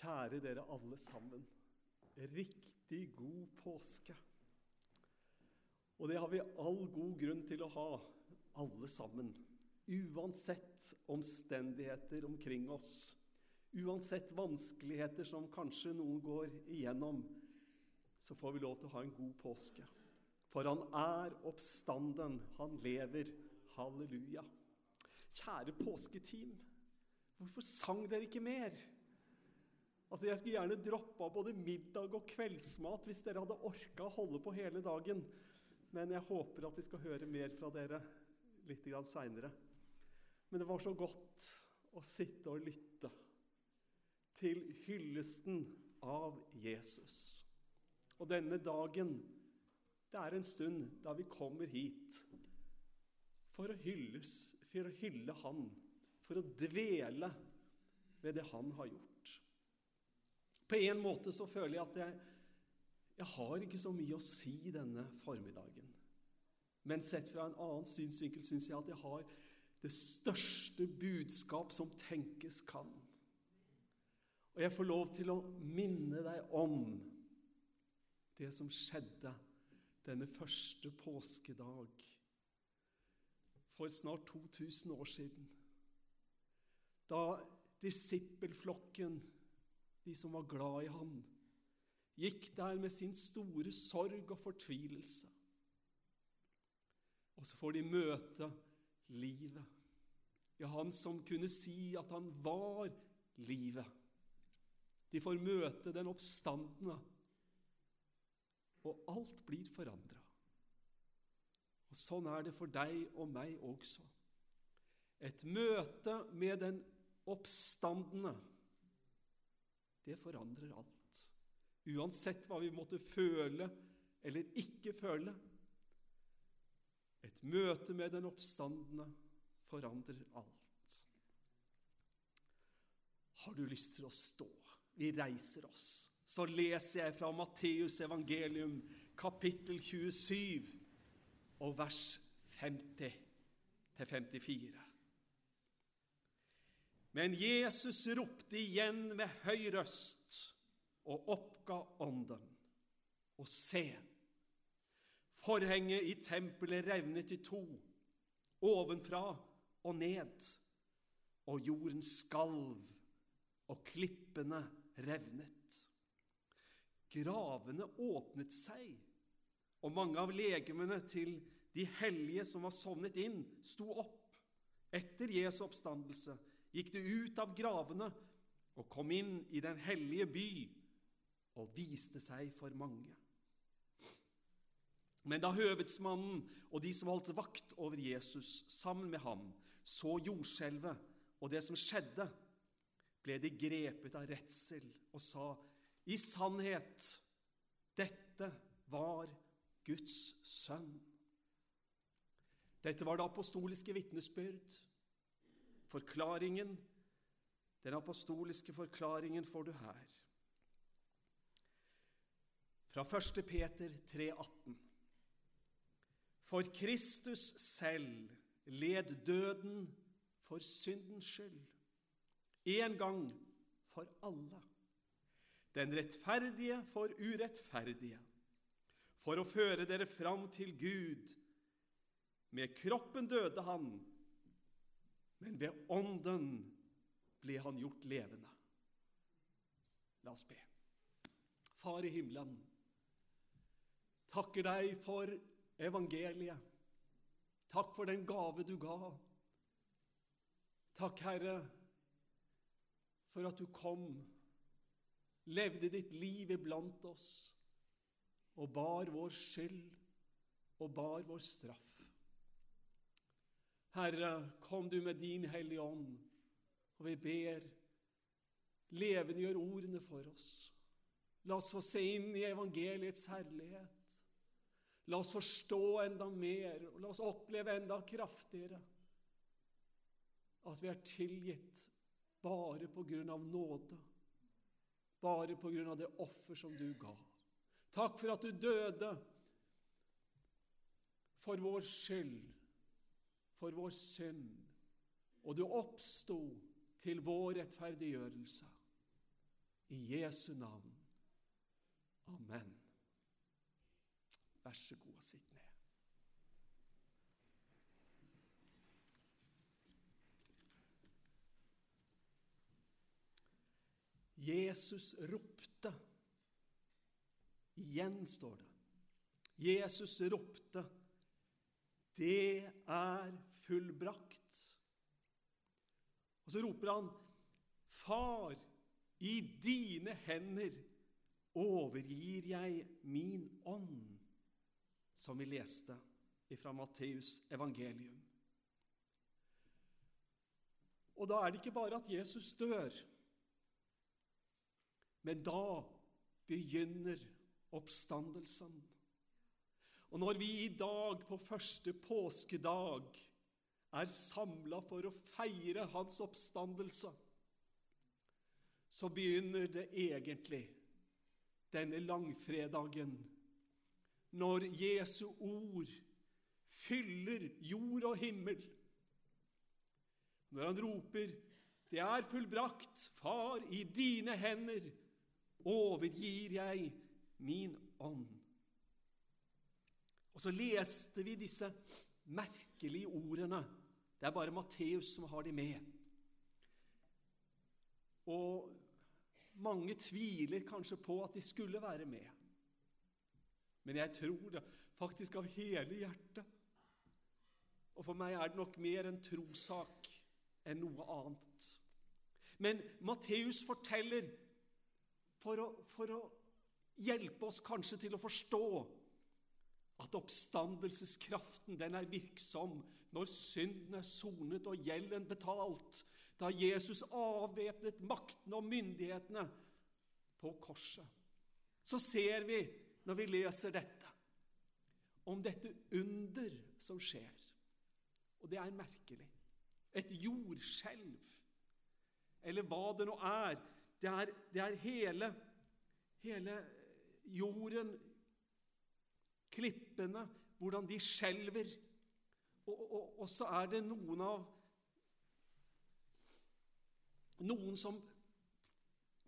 Kjære dere alle sammen. Riktig god påske. Og det har vi all god grunn til å ha, alle sammen. Uansett omstendigheter omkring oss, uansett vanskeligheter som kanskje noen går igjennom, så får vi lov til å ha en god påske. For han er oppstanden, han lever. Halleluja. Kjære påsketeam, hvorfor sang dere ikke mer? Altså, Jeg skulle gjerne droppa både middag og kveldsmat hvis dere hadde orka å holde på hele dagen. Men jeg håper at vi skal høre mer fra dere litt seinere. Men det var så godt å sitte og lytte til hyllesten av Jesus. Og denne dagen, det er en stund da vi kommer hit for å hylles, for å hylle Han, for å dvele ved det Han har gjort. På en måte så føler jeg at jeg, jeg har ikke så mye å si denne formiddagen. Men sett fra en annen synsvinkel syns jeg at jeg har det største budskap som tenkes kan. Og jeg får lov til å minne deg om det som skjedde denne første påskedag for snart 2000 år siden. Da disippelflokken de som var glad i han, gikk der med sin store sorg og fortvilelse. Og så får de møte livet. Ja, han som kunne si at han var livet. De får møte den oppstandende, og alt blir forandra. Og sånn er det for deg og meg også. Et møte med den oppstandende det forandrer alt. Uansett hva vi måtte føle eller ikke føle. Et møte med den oppstandende forandrer alt. Har du lyst til å stå? Vi reiser oss. Så leser jeg fra Matteus evangelium, kapittel 27, og vers 50 til 54. Men Jesus ropte igjen med høy røst og oppga ånden. Og se, forhenget i tempelet revnet i to, ovenfra og ned, og jorden skalv, og klippene revnet. Gravene åpnet seg, og mange av legemene til de hellige som var sovnet inn, sto opp etter Jesu oppstandelse gikk de ut av gravene og kom inn i den hellige by og viste seg for mange. Men da høvedsmannen og de som holdt vakt over Jesus sammen med ham, så jordskjelvet og det som skjedde, ble de grepet av redsel og sa, i sannhet, dette var Guds sønn. Dette var det apostoliske vitnesbyrd. Forklaringen, den apostoliske forklaringen, får du her. Fra 1. Peter 3,18. For Kristus selv led døden for syndens skyld, en gang for alle. Den rettferdige for urettferdige, for å føre dere fram til Gud. Med kroppen døde han, men ved Ånden ble han gjort levende. La oss be. Far i himmelen, takker deg for evangeliet. Takk for den gave du ga. Takk, Herre, for at du kom, levde ditt liv iblant oss og bar vår skyld og bar vår straff. Herre, kom du med din Hellige Ånd, og vi ber, levendegjør ordene for oss. La oss få se inn i evangeliets herlighet. La oss forstå enda mer, og la oss oppleve enda kraftigere at vi er tilgitt bare på grunn av nåde, bare på grunn av det offer som du ga. Takk for at du døde for vår skyld for vår synd, og du oppsto til vår rettferdiggjørelse. I Jesu navn. Amen. Vær så god og sitt ned. Jesus ropte. Igjen står det. Jesus ropte. Det er fullbrakt. Og så roper han, Far, i dine hender overgir jeg min ånd, som vi leste fra Matteus evangelium. Og da er det ikke bare at Jesus dør, men da begynner oppstandelsen. Og når vi i dag, på første påskedag, er samla for å feire hans oppstandelse, så begynner det egentlig denne langfredagen, når Jesu ord fyller jord og himmel. Når han roper 'Det er fullbrakt, Far, i dine hender overgir jeg min ånd'. Og så leste vi disse merkelige ordene. Det er bare Matteus som har de med. Og mange tviler kanskje på at de skulle være med. Men jeg tror det faktisk av hele hjertet. Og for meg er det nok mer en trossak enn noe annet. Men Matteus forteller for å, for å hjelpe oss kanskje til å forstå at oppstandelseskraften den er virksom når synden er sonet og gjelden betalt, da Jesus avvæpnet maktene og myndighetene på korset. Så ser vi, når vi leser dette, om dette under som skjer. Og det er merkelig. Et jordskjelv, eller hva det nå er. Det er, det er hele, hele jorden, klippene, hvordan de skjelver. Og, og, og så er det noen av noen som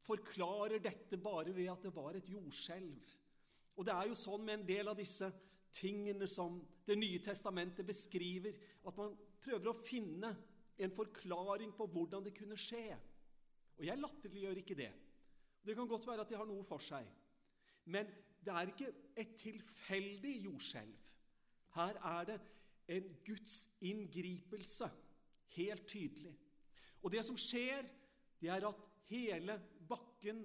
forklarer dette bare ved at det var et jordskjelv. Og det er jo sånn med en del av disse tingene som Det nye testamentet beskriver, at man prøver å finne en forklaring på hvordan det kunne skje. Og jeg latterliggjør ikke det. Det kan godt være at de har noe for seg. Men det er ikke et tilfeldig jordskjelv. Her er det en Guds inngripelse, helt tydelig. Og det som skjer, det er at hele bakken,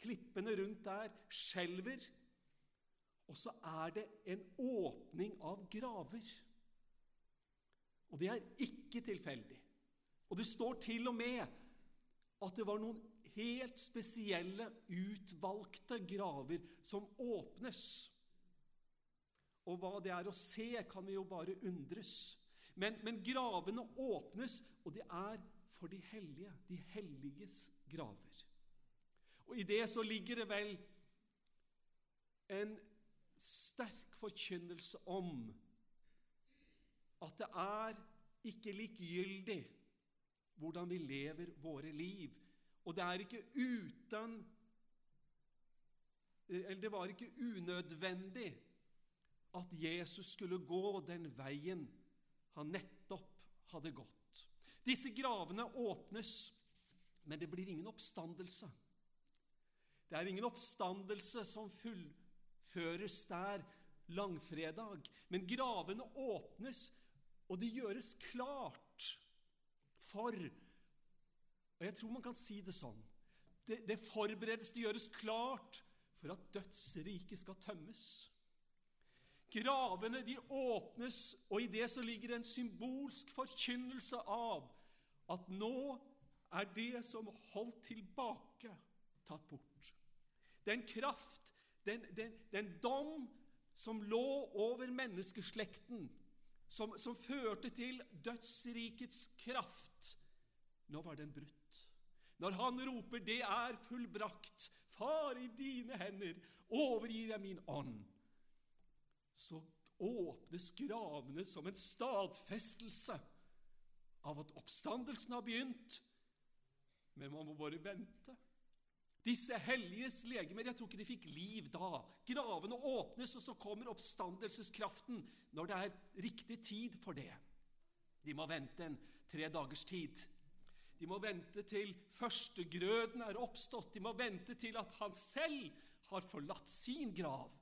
klippene rundt der, skjelver. Og så er det en åpning av graver. Og det er ikke tilfeldig. Og det står til og med at det var noen helt spesielle, utvalgte graver som åpnes. Og hva det er å se, kan vi jo bare undres. Men, men gravene åpnes, og det er for de hellige, de helliges graver. Og i det så ligger det vel en sterk forkynnelse om at det er ikke likegyldig hvordan vi lever våre liv. Og det er ikke uten Eller det var ikke unødvendig at Jesus skulle gå den veien han nettopp hadde gått. Disse gravene åpnes, men det blir ingen oppstandelse. Det er ingen oppstandelse som fullføres der langfredag, men gravene åpnes, og det gjøres klart for Og jeg tror man kan si det sånn det, det forberedes, det gjøres klart for at dødsriket skal tømmes. Gravene de åpnes, og i det så ligger en symbolsk forkynnelse av at nå er det som holdt tilbake, tatt bort. Den kraft, den, den, den dom som lå over menneskeslekten, som, som førte til dødsrikets kraft, nå var den brutt. Når han roper 'Det er fullbrakt', 'Far, i dine hender overgir jeg min ånd', så åpnes gravene som en stadfestelse av at oppstandelsen har begynt. Men man må bare vente. Disse helliges legemer, jeg tror ikke de fikk liv da. Gravene åpnes, og så kommer oppstandelseskraften når det er riktig tid for det. De må vente en tre dagers tid. De må vente til førstegrøden er oppstått. De må vente til at han selv har forlatt sin grav.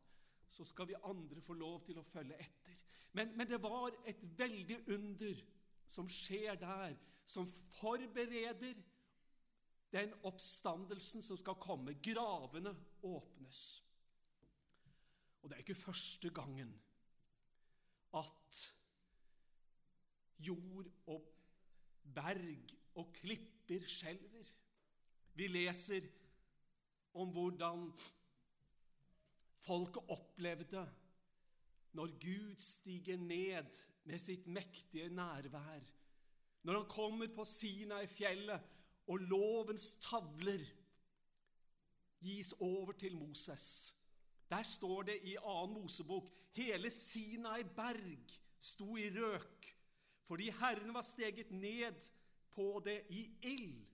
Så skal vi andre få lov til å følge etter. Men, men det var et veldig under som skjer der, som forbereder den oppstandelsen som skal komme. Gravene åpnes. Og det er ikke første gangen at jord og berg og klipper skjelver. Vi leser om hvordan folket opplevde når Gud stiger ned med sitt mektige nærvær, når han kommer på Sinai-fjellet og lovens tavler gis over til Moses. Der står det i annen Mosebok hele Sinai berg sto i røk fordi Herren var steget ned på det i ild.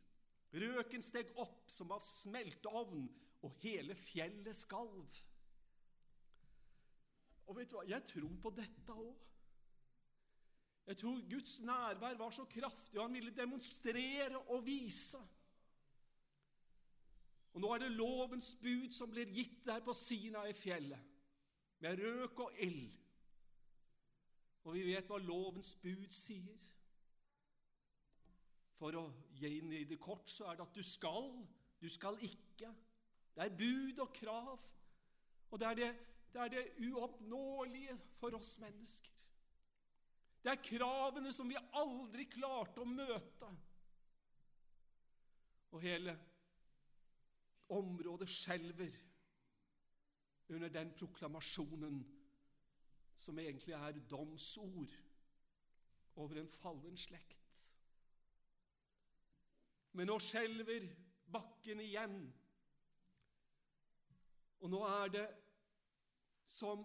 Røken steg opp som av smelteovn, og hele fjellet skalv. Og vet du hva? Jeg tror på dette òg. Jeg tror Guds nærvær var så kraftig, og han ville demonstrere og vise. Og nå er det lovens bud som blir gitt der på Sina i fjellet, med røk og ild. Og vi vet hva lovens bud sier. For å gi det kort, så er det at du skal, du skal ikke. Det er bud og krav. Og det er det, det, er det uoppnåelige for oss mennesker. Det er kravene som vi aldri klarte å møte. Og hele området skjelver under den proklamasjonen som egentlig er domsord over en fallen slekt. Men nå skjelver bakken igjen. Og nå er det som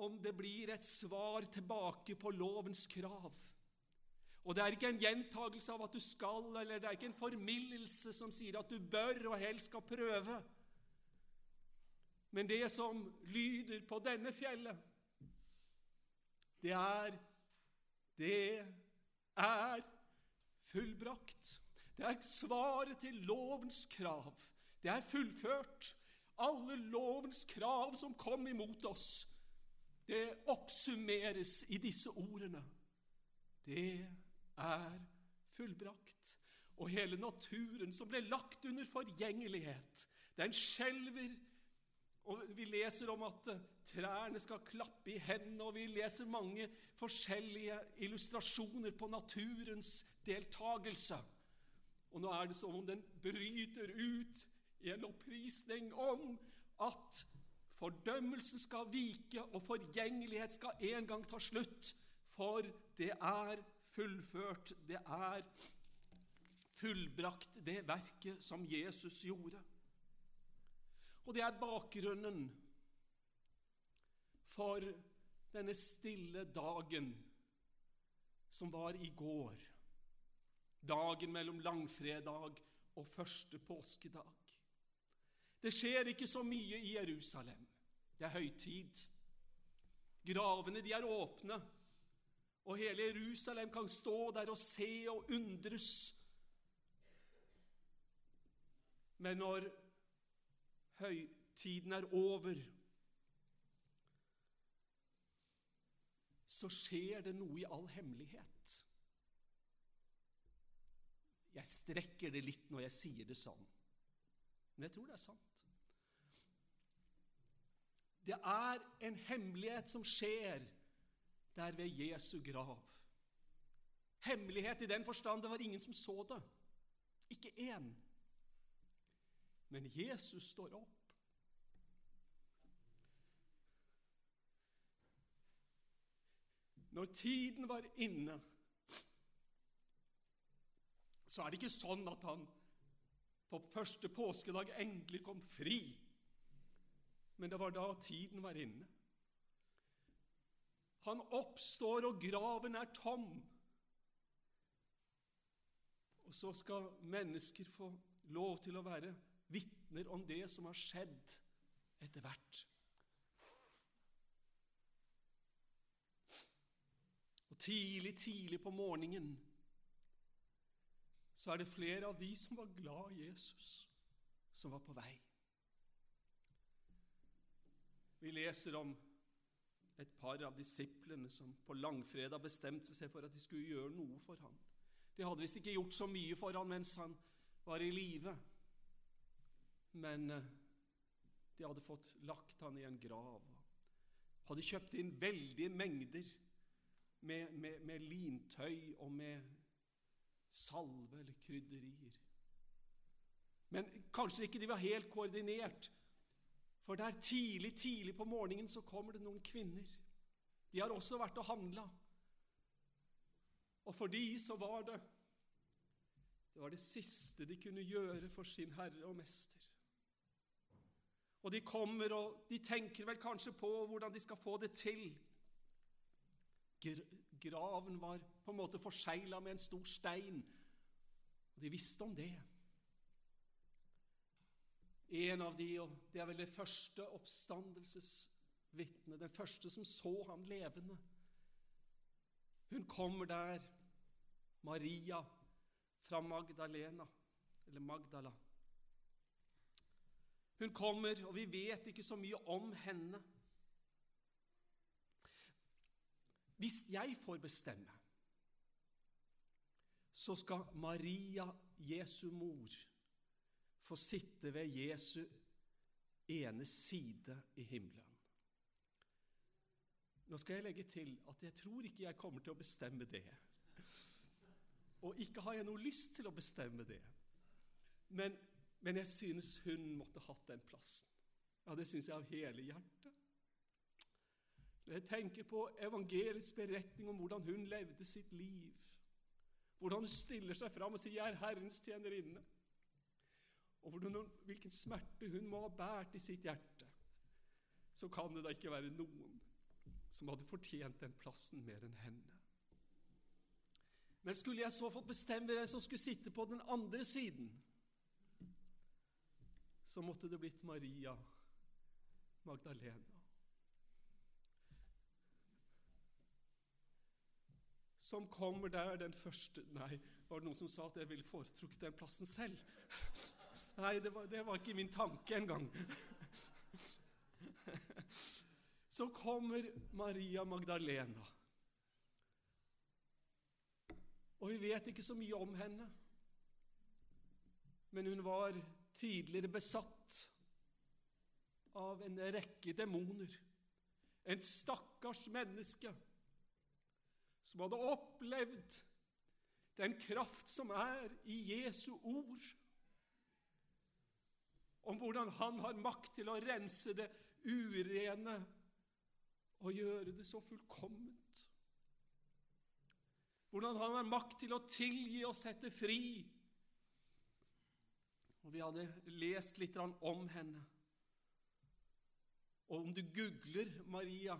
om det blir et svar tilbake på lovens krav. Og det er ikke en gjentagelse av at du skal, eller det er ikke en formildelse som sier at du bør og helst skal prøve. Men det som lyder på denne fjellet, det er Det er fullbrakt. Det er svaret til lovens krav. Det er fullført. Alle lovens krav som kom imot oss, det oppsummeres i disse ordene. Det er fullbrakt. Og hele naturen som ble lagt under forgjengelighet, den skjelver. Og Vi leser om at trærne skal klappe i hendene, og vi leser mange forskjellige illustrasjoner på naturens deltagelse. Og nå er det som om den bryter ut i en opprisning om at fordømmelsen skal vike, og forgjengelighet skal en gang ta slutt. For det er fullført, det er fullbrakt, det verket som Jesus gjorde. Og det er bakgrunnen for denne stille dagen som var i går dagen mellom langfredag og første påskedag. Det skjer ikke så mye i Jerusalem. Det er høytid. Gravene de er åpne, og hele Jerusalem kan stå der og se og undres. Men når høytiden er over, så skjer det noe i all hemmelighet. Jeg strekker det litt når jeg sier det sånn, men jeg tror det er sant. Det er en hemmelighet som skjer der ved Jesu grav. Hemmelighet i den forstand det var ingen som så det. Ikke én. Men Jesus står opp. Når tiden var inne så er det ikke sånn at han på første påskedag endelig kom fri. Men det var da tiden var inne. Han oppstår, og graven er tom. Og så skal mennesker få lov til å være vitner om det som har skjedd etter hvert. Og tidlig, tidlig på morgenen så er det flere av de som var glad i Jesus, som var på vei. Vi leser om et par av disiplene som på langfredag bestemte seg for at de skulle gjøre noe for ham. De hadde visst ikke gjort så mye for ham mens han var i live, men eh, de hadde fått lagt han i en grav. Hadde kjøpt inn veldige mengder med, med, med lintøy og med salve eller krydderier. Men kanskje ikke de var helt koordinert. For der tidlig, tidlig på morgenen så kommer det noen kvinner. De har også vært og handla. Og for de så var det Det var det siste de kunne gjøre for sin herre og mester. Og de kommer, og de tenker vel kanskje på hvordan de skal få det til. Graven var på en måte forsegla med en stor stein, og de visste om det. En av de, og det er vel det første oppstandelsesvitnet, den første som så ham levende. Hun kommer der, Maria fra Magdalena, eller Magdala. Hun kommer, og vi vet ikke så mye om henne. Hvis jeg får bestemme, så skal Maria, Jesu mor, få sitte ved Jesu ene side i himmelen. Nå skal jeg legge til at jeg tror ikke jeg kommer til å bestemme det. Og ikke har jeg noe lyst til å bestemme det. Men, men jeg synes hun måtte hatt den plassen. Ja, det syns jeg av hele hjertet. Når jeg tenker på evangelisk beretning om hvordan hun levde sitt liv, hvordan hun stiller seg fram og sier 'Jeg er Herrens tjenerinne', og hvilken smerte hun må ha båret i sitt hjerte, så kan det da ikke være noen som hadde fortjent den plassen mer enn henne. Men skulle jeg så fått bestemme hvem som skulle sitte på den andre siden, så måtte det blitt Maria Magdalena. som kommer der den første Nei, var det noen som sa at jeg ville foretrukket den plassen selv? Nei, det var, det var ikke min tanke engang. Så kommer Maria Magdalena. Og vi vet ikke så mye om henne. Men hun var tidligere besatt av en rekke demoner. En stakkars menneske som hadde opplevd den kraft som er i Jesu ord, om hvordan han har makt til å rense det urene og gjøre det så fullkomment. Hvordan han har makt til å tilgi og sette fri. Og Vi hadde lest litt om henne. Og om du googler Maria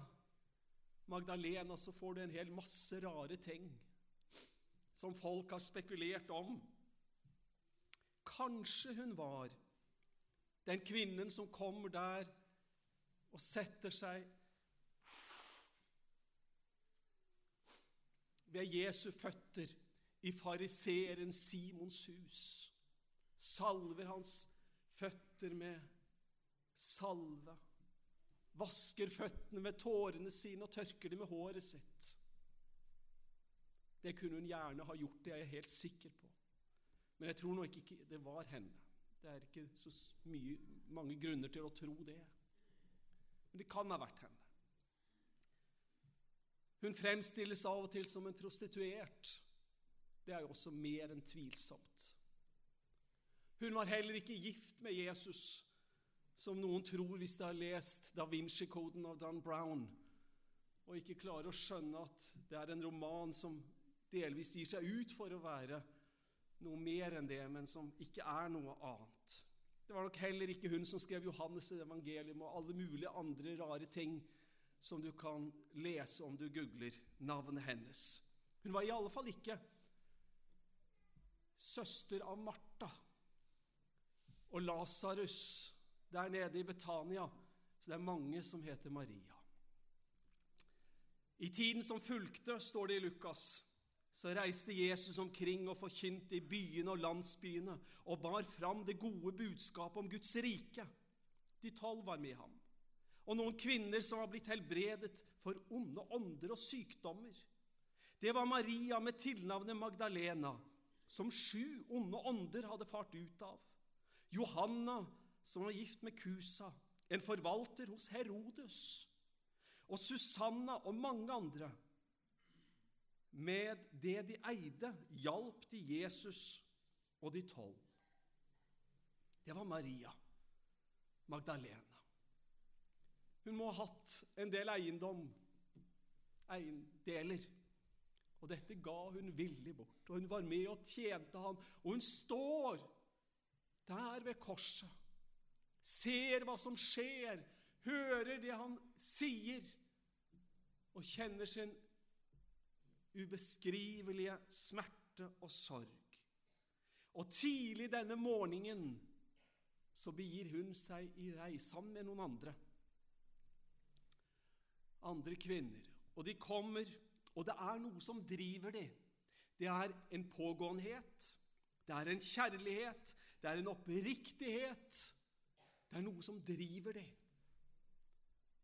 Magdalena, så får du en hel masse rare ting som folk har spekulert om. Kanskje hun var den kvinnen som kommer der og setter seg ved Jesu føtter i fariseeren Simons hus, salver hans føtter med salve vasker føttene med tårene sine og tørker dem med håret sitt. Det kunne hun gjerne ha gjort, det er jeg helt sikker på. Men jeg tror nok ikke det var henne. Det er ikke så mye, mange grunner til å tro det. Men det kan ha vært henne. Hun fremstilles av og til som en prostituert. Det er jo også mer enn tvilsomt. Hun var heller ikke gift med Jesus som noen tror hvis de har lest Da Vinci-koden av Dan Brown, og ikke klarer å skjønne at det er en roman som delvis gir seg ut for å være noe mer enn det, men som ikke er noe annet. Det var nok heller ikke hun som skrev Johannes' evangelium og alle mulige andre rare ting som du kan lese om du googler navnet hennes. Hun var i alle fall ikke søster av Martha og Lasarus der nede i Betania. Så det er mange som heter Maria. I tiden som fulgte, står det i Lukas, så reiste Jesus omkring og forkynte i byene og landsbyene og bar fram det gode budskapet om Guds rike. De tolv var med ham. Og noen kvinner som var blitt helbredet for onde ånder og sykdommer. Det var Maria med tilnavnet Magdalena, som sju onde ånder hadde fart ut av. Johanna, som var gift med Kusa, en forvalter hos Herodes. Og Susanna og mange andre. Med det de eide, hjalp de Jesus og de tolv. Det var Maria Magdalena. Hun må ha hatt en del eiendom, eiendeler. Og dette ga hun villig bort. Og hun var med og tjente ham. Og hun står der ved korset, ser hva som skjer, hører det han sier, og kjenner sin ubeskrivelige smerte og sorg. Og tidlig denne morgenen så begir hun seg i rei sammen med noen andre. Andre kvinner. Og de kommer, og det er noe som driver dem. Det er en pågåenhet, det er en kjærlighet, det er en oppriktighet. Det er noe som driver dem.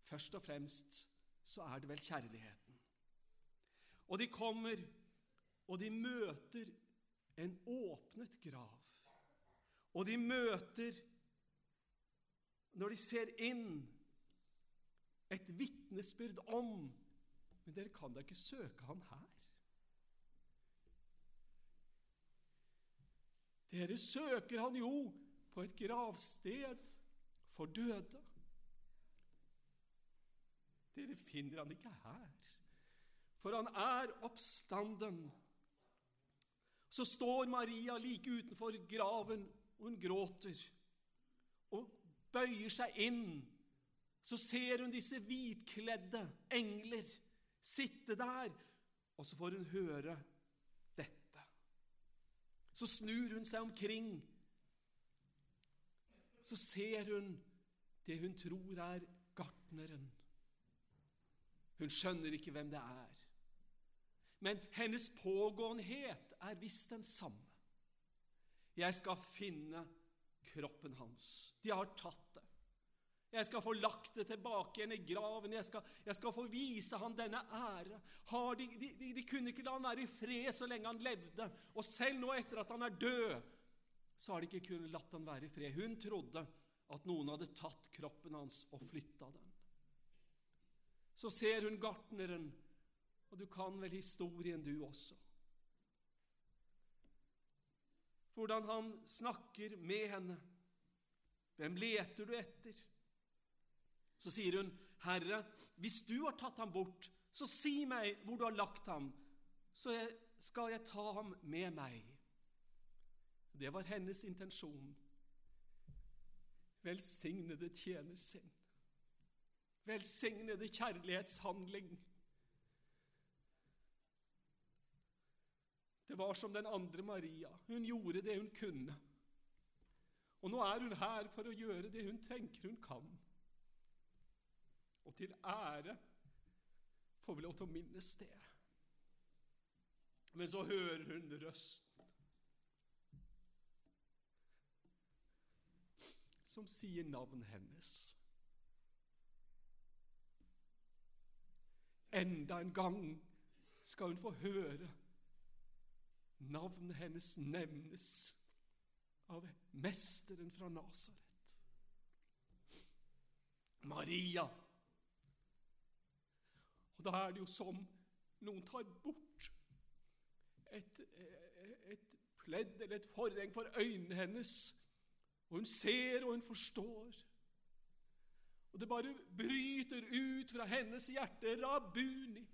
Først og fremst så er det vel kjærligheten. Og de kommer, og de møter en åpnet grav. Og de møter, når de ser inn, et vitnesbyrd om Men dere kan da ikke søke ham her? Dere søker han jo på et gravsted for døde. Dere finner han ikke her, for han er oppstanden. Så står Maria like utenfor graven, og hun gråter og bøyer seg inn så ser hun disse hvitkledde engler sitte der, og så får hun høre dette. Så snur hun seg omkring. Så ser hun det hun tror er gartneren. Hun skjønner ikke hvem det er. Men hennes pågåenhet er visst den samme. Jeg skal finne kroppen hans. De har tatt det. Jeg skal få lagt det tilbake igjen i graven. Jeg skal, jeg skal få vise han denne ære. De, de, de, de, kunne ikke la han være i fred så lenge han levde. Og selv nå etter at han er død, så har de ikke kunnet latt han være i fred. Hun trodde at noen hadde tatt kroppen hans og flytta den. Så ser hun gartneren, og du kan vel historien, du også. Hvordan han snakker med henne. Hvem leter du etter? Så sier hun, 'Herre, hvis du har tatt ham bort, så si meg hvor du har lagt ham, så skal jeg ta ham med meg.' Det var hennes intensjon. Velsignede tjener sin. Velsignede kjærlighetshandling. Det var som den andre Maria. Hun gjorde det hun kunne. Og nå er hun her for å gjøre det hun tenker hun kan og til ære får vi lov til å minnes det. Men så hører hun røsten som sier navnet hennes. Enda en gang skal hun få høre navnet hennes nevnes av mesteren fra Nasaret. Maria. Og da er det jo som noen tar bort et, et pledd eller et forheng for øynene hennes, og hun ser og hun forstår. Og det bare bryter ut fra hennes hjerte Rabuni.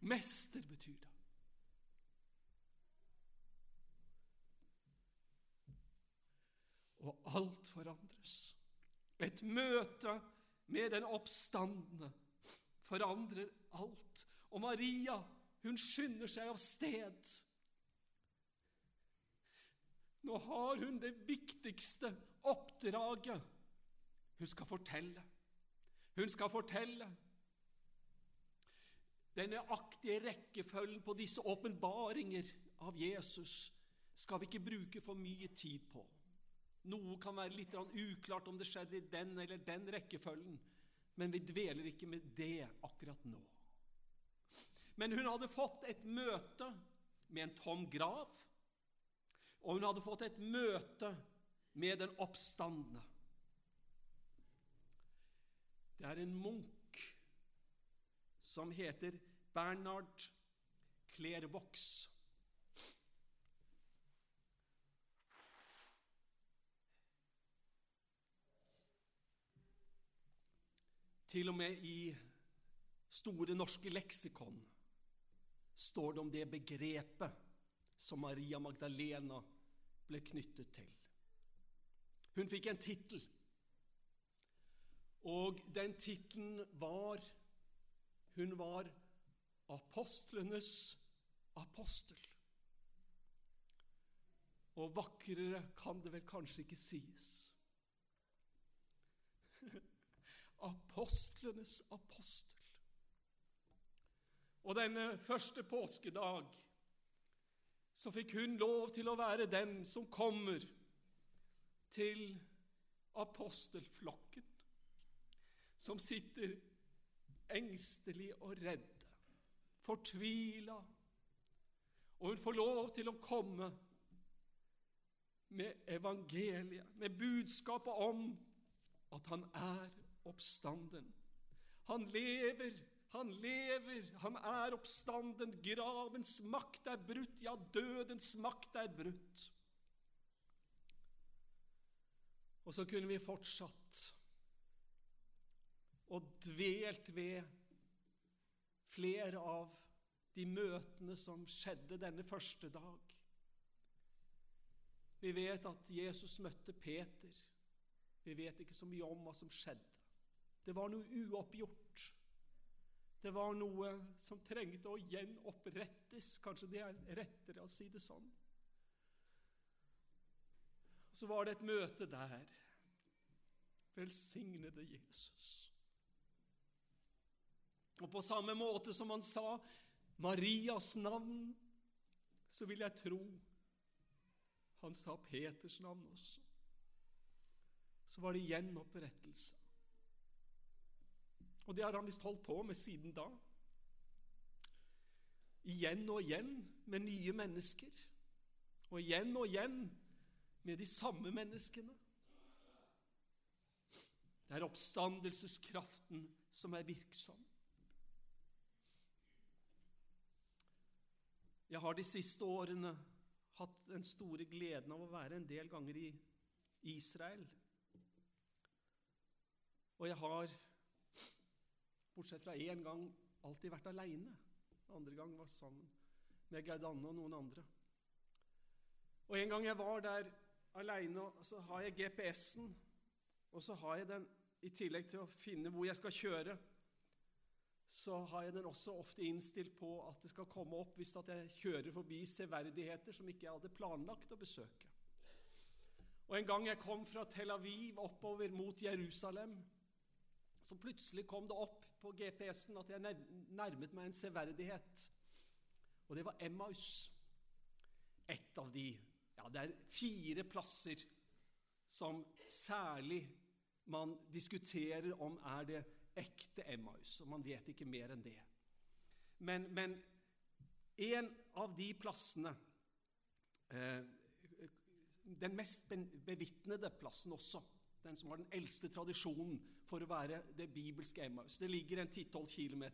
Mester betyr det. Og alt forandres. Et møte med den oppstandende forandrer alt. Og Maria, hun skynder seg av sted. Nå har hun det viktigste oppdraget. Hun skal fortelle. Hun skal fortelle. Den nøyaktige rekkefølgen på disse åpenbaringer av Jesus skal vi ikke bruke for mye tid på. Noe kan være litt uklart om det skjedde i den eller den rekkefølgen, men vi dveler ikke med det akkurat nå. Men hun hadde fått et møte med en tom grav, og hun hadde fått et møte med den oppstandende. Det er en munk som heter Bernard Clairvaux. Til og med i Store norske leksikon står det om det begrepet som Maria Magdalena ble knyttet til. Hun fikk en tittel, og den tittelen var Hun var apostlenes apostel. Og vakrere kan det vel kanskje ikke sies. Apostlenes apostel. Og denne første påskedag så fikk hun lov til å være den som kommer til apostelflokken, som sitter engstelig og redde, fortvila, og hun får lov til å komme med evangeliet, med budskapet om at han er oppstanden. Han lever, han lever, han er oppstanden. Gravens makt er brutt, ja, dødens makt er brutt. Og så kunne vi fortsatt og dvelt ved flere av de møtene som skjedde denne første dag. Vi vet at Jesus møtte Peter. Vi vet ikke så mye om hva som skjedde. Det var noe uoppgjort. Det var noe som trengte å gjenopprettes. Kanskje det er rettere å si det sånn. Så var det et møte der. Velsignede Jesus. Og på samme måte som han sa Marias navn, så vil jeg tro han sa Peters navn også. Så var det gjenopprettelse. Og det har han visst holdt på med siden da. Igjen og igjen med nye mennesker. Og igjen og igjen med de samme menneskene. Det er oppstandelseskraften som er virksom. Jeg har de siste årene hatt den store gleden av å være en del ganger i Israel. Og jeg har bortsett fra én gang, alltid vært aleine. Andre gang var sammen med Gerd Anne og noen andre. Og En gang jeg var der aleine, så har jeg GPS-en, og så har jeg den i tillegg til å finne hvor jeg skal kjøre, så har jeg den også ofte innstilt på at det skal komme opp hvis jeg kjører forbi severdigheter som ikke jeg hadde planlagt å besøke. Og En gang jeg kom fra Tel Aviv oppover mot Jerusalem, så plutselig kom det opp på GPS-en at jeg nærmet meg en severdighet. Og det var Emmaus. Et av de Ja, det er fire plasser som særlig man diskuterer om er det ekte Emmaus. Og man vet ikke mer enn det. Men, men en av de plassene eh, Den mest bevitnede plassen også, den som har den eldste tradisjonen for å være det bibelske Emmaus. Det ligger en 10-12 km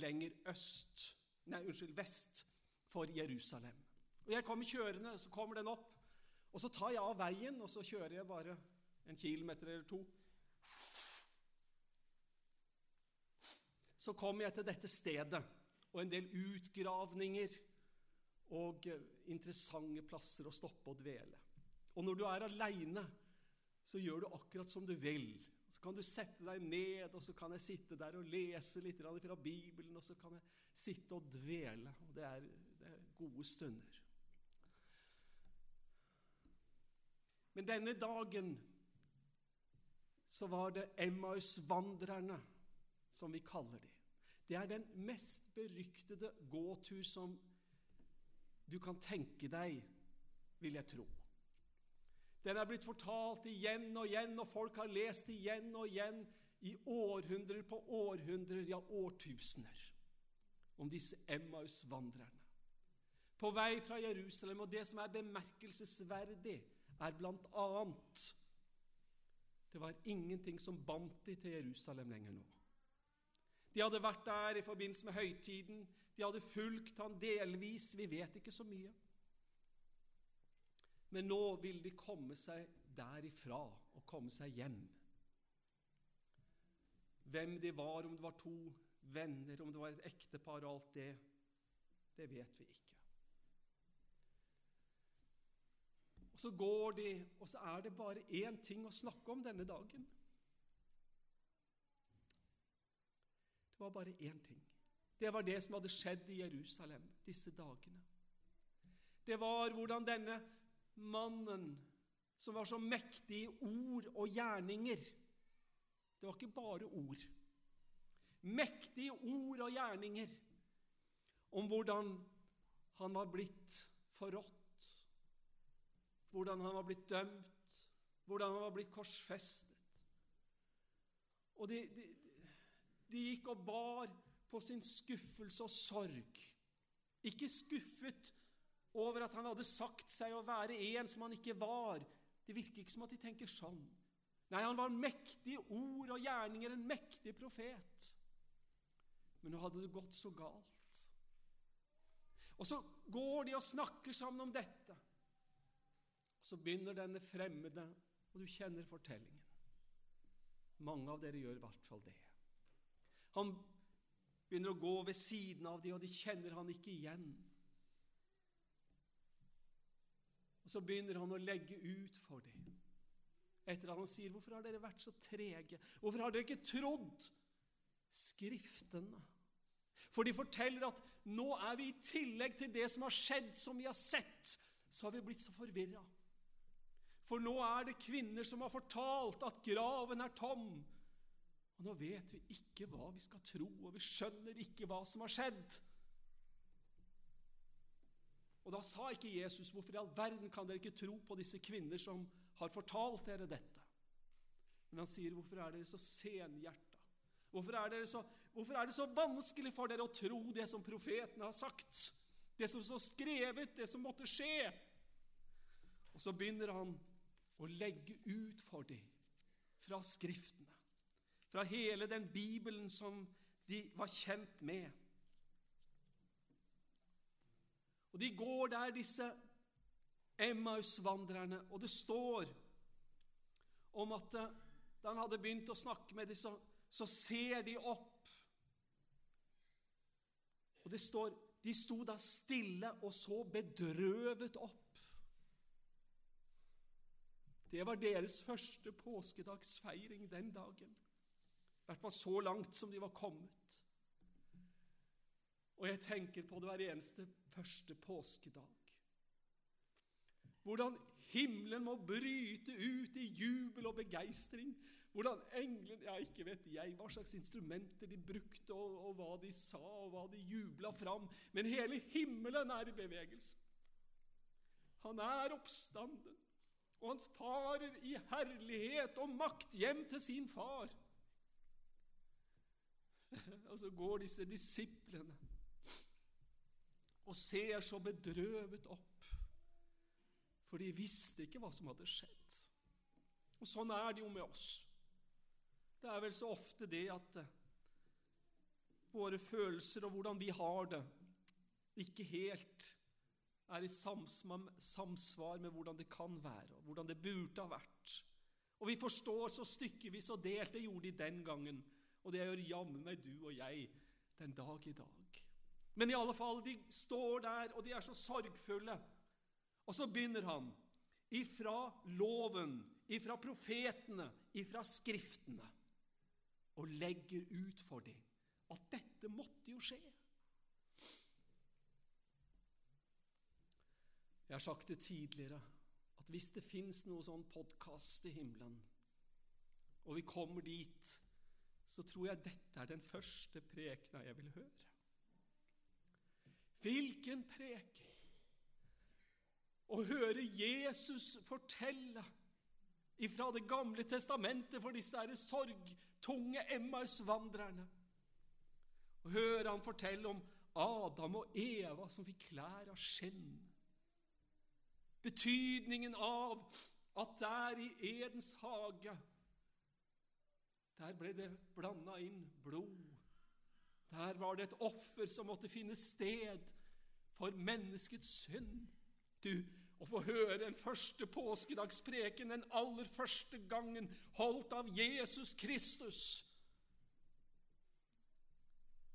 lenger øst, nei, unnskyld, vest for Jerusalem. Og Jeg kommer kjørende, så kommer den opp. Og Så tar jeg av veien, og så kjører jeg bare en kilometer eller to. Så kommer jeg til dette stedet og en del utgravninger og eh, interessante plasser å stoppe og dvele. Og når du er aleine, så gjør du akkurat som du vil. Så kan du sette deg ned, og så kan jeg sitte der og lese litt fra Bibelen, og så kan jeg sitte og dvele. Og det er, det er gode stunder. Men denne dagen så var det Emmaus-vandrerne, som vi kaller de. Det er den mest beryktede gåtur som du kan tenke deg, vil jeg tro. Den er blitt fortalt igjen og igjen, og folk har lest igjen og igjen i århundrer på århundrer, ja årtusener, om disse Emmaus-vandrerne. På vei fra Jerusalem, og det som er bemerkelsesverdig, er blant annet Det var ingenting som bandt de til Jerusalem lenger nå. De hadde vært der i forbindelse med høytiden. De hadde fulgt han delvis. Vi vet ikke så mye. Men nå vil de komme seg derifra og komme seg hjem. Hvem de var, om det var to venner, om det var et ektepar og alt det, det vet vi ikke. Og Så går de, og så er det bare én ting å snakke om denne dagen. Det var bare én ting. Det var det som hadde skjedd i Jerusalem disse dagene. Det var hvordan denne mannen, som var så mektig i ord og gjerninger Det var ikke bare ord. Mektige ord og gjerninger om hvordan han var blitt forrådt, hvordan han var blitt dømt, hvordan han var blitt korsfestet. Og de, de, de gikk og bar på sin skuffelse og sorg. Ikke skuffet over at han hadde sagt seg å være en som han ikke var. Det virker ikke som at de tenker sånn. Nei, han var mektig ord og gjerninger, en mektig profet. Men nå hadde det gått så galt. Og så går de og snakker sammen om dette. Og så begynner denne fremmede, og du kjenner fortellingen. Mange av dere gjør i hvert fall det. Han begynner å gå ved siden av dem, og de kjenner han ikke igjen. Og Så begynner han å legge ut for dem. Etter at han sier, 'Hvorfor har dere vært så trege? Hvorfor har dere ikke trodd Skriftene?' For de forteller at nå er vi i tillegg til det som har skjedd, som vi har sett, så har vi blitt så forvirra. For nå er det kvinner som har fortalt at graven er tom, og nå vet vi ikke hva vi skal tro, og vi skjønner ikke hva som har skjedd. Og da sa ikke Jesus, 'Hvorfor i all verden kan dere ikke tro på disse kvinner som har fortalt dere dette?' Men han sier, 'Hvorfor er dere så senhjerta? Hvorfor er, dere så, hvorfor er det så vanskelig for dere å tro det som profetene har sagt?' Det som står skrevet, det som måtte skje. Og så begynner han å legge ut for dem fra Skriftene fra hele den Bibelen som de var kjent med. Og De går der, disse Emmaus-vandrerne, og det står om at eh, da han hadde begynt å snakke med dem, så, så ser de opp. Og det står de sto da stille og så bedrøvet opp. Det var deres første påskedagsfeiring den dagen. I hvert fall så langt som de var kommet. Og jeg tenker på det hver eneste første påskedag. Hvordan himmelen må bryte ut i jubel og begeistring. Hvordan englene Ja, ikke vet jeg hva slags instrumenter de brukte, og, og hva de sa, og hva de jubla fram. Men hele himmelen er i bevegelse. Han er oppstanden, og han farer i herlighet og makt hjem til sin far. Og så går disse disiplene og ser så bedrøvet opp, for de visste ikke hva som hadde skjedd. Og sånn er det jo med oss. Det er vel så ofte det at eh, våre følelser og hvordan vi har det, ikke helt er i samsvar med hvordan det kan være, og hvordan det burde ha vært. Og vi forstår så stykkevis og delt. Det gjorde de den gangen. Og det gjør jammen meg du og jeg den dag i dag. Men i alle fall, de står der, og de er så sorgfulle. Og så begynner han ifra loven, ifra profetene, ifra skriftene, og legger ut for dem at dette måtte jo skje. Jeg har sagt det tidligere, at hvis det fins noe sånn podkast i himmelen, og vi kommer dit, så tror jeg dette er den første prekena jeg vil høre. Hvilken preken! Å høre Jesus fortelle ifra Det gamle testamentet for disse her sorgtunge Emmaus-vandrerne. Å høre han fortelle om Adam og Eva som fikk klær av skinn. Betydningen av at der i Edens hage der ble det blanda inn blod. Der var det et offer som måtte finne sted for menneskets synd. Du, å få høre den første påskedagspreken, den aller første gangen, holdt av Jesus Kristus.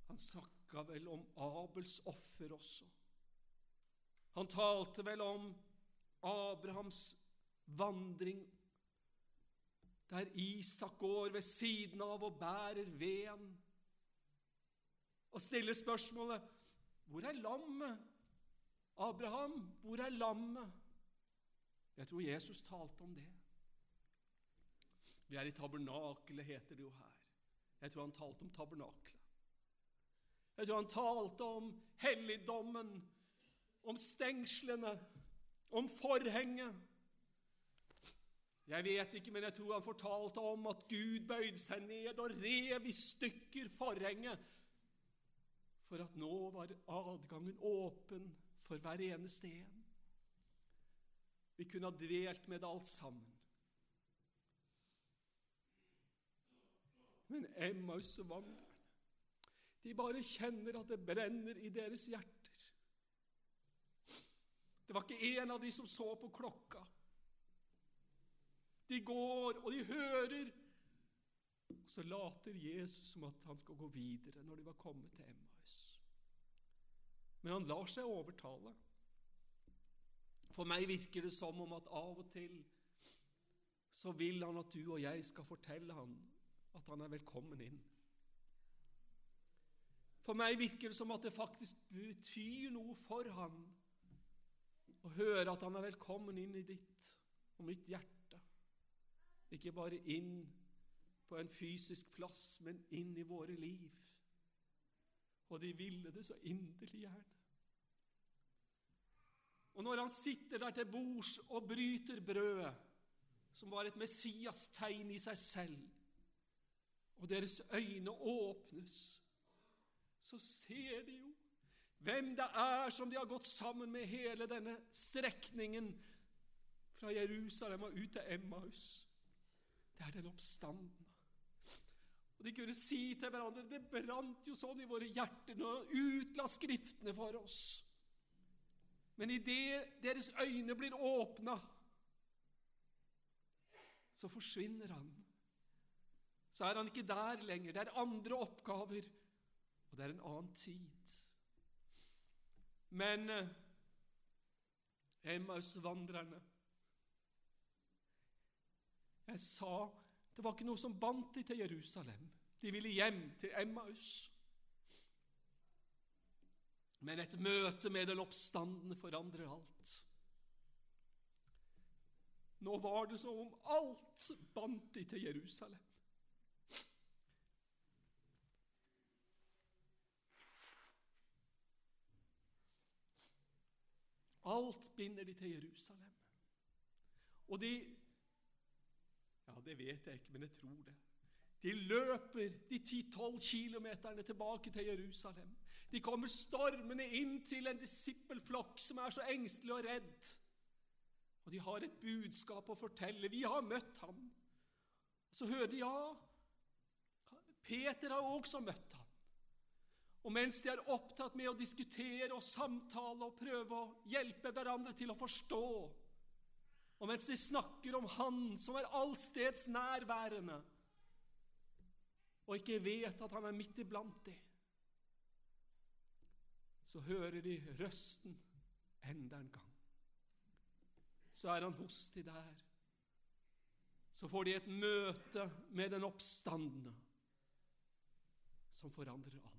Han snakka vel om Abels offer også. Han talte vel om Abrahams vandring, der Isak går ved siden av og bærer veden, og stiller spørsmålet Hvor er lammet? Abraham, hvor er lammet? Jeg tror Jesus talte om det. Vi er i tabernakelet, heter det jo her. Jeg tror han talte om tabernakelet. Jeg tror han talte om helligdommen, om stengslene, om forhenget. Jeg vet ikke, men jeg tror han fortalte om at Gud bøyde seg ned og rev i stykker forhenget, for at nå var adgangen åpen for hver eneste en. Vi kunne ha dvelt med det alt sammen. Men Emmaus-vandrerne, de bare kjenner at det brenner i deres hjerter. Det var ikke en av de som så på klokka. De går, og de hører. Og så later Jesus som at han skal gå videre når de var kommet til Emmaus. Men han lar seg overtale. For meg virker det som om at av og til så vil han at du og jeg skal fortelle han at han er velkommen inn. For meg virker det som at det faktisk betyr noe for han å høre at han er velkommen inn i ditt og mitt hjerte. Ikke bare inn på en fysisk plass, men inn i våre liv. Og de ville det så inderlig gjerne. Og når han sitter der til bords og bryter brødet, som var et Messias-tegn i seg selv, og deres øyne åpnes, så ser de jo hvem det er som de har gått sammen med hele denne strekningen fra Jerusalem og ut til Emmaus. Det er den oppstandende. Og De kunne si til hverandre det brant jo sånn i våre hjerter når han utla Skriftene for oss. Men idet deres øyne blir åpna, så forsvinner han. Så er han ikke der lenger. Det er andre oppgaver, og det er en annen tid. Men eh, Emmaus-vandrerne Jeg sa det var ikke noe som bandt dem til Jerusalem. De ville hjem til Emmaus. Men et møte med den oppstandende forandrer alt. Nå var det som om alt bandt de til Jerusalem. Alt binder de til Jerusalem. Og de Ja, det vet jeg ikke, men jeg tror det. De løper de 10-12 kilometerne tilbake til Jerusalem. De kommer stormende inn til en disippelflokk som er så engstelig og redd. Og de har et budskap å fortelle. Vi har møtt ham. Så hører de ja. Peter har også møtt ham. Og mens de er opptatt med å diskutere og samtale og prøve å hjelpe hverandre til å forstå, og mens de snakker om Han som er allsteds nærværende, og ikke vet at han er midt iblant dem, så hører de røsten enda en gang. Så er han hos de der. Så får de et møte med den oppstandende som forandrer alt.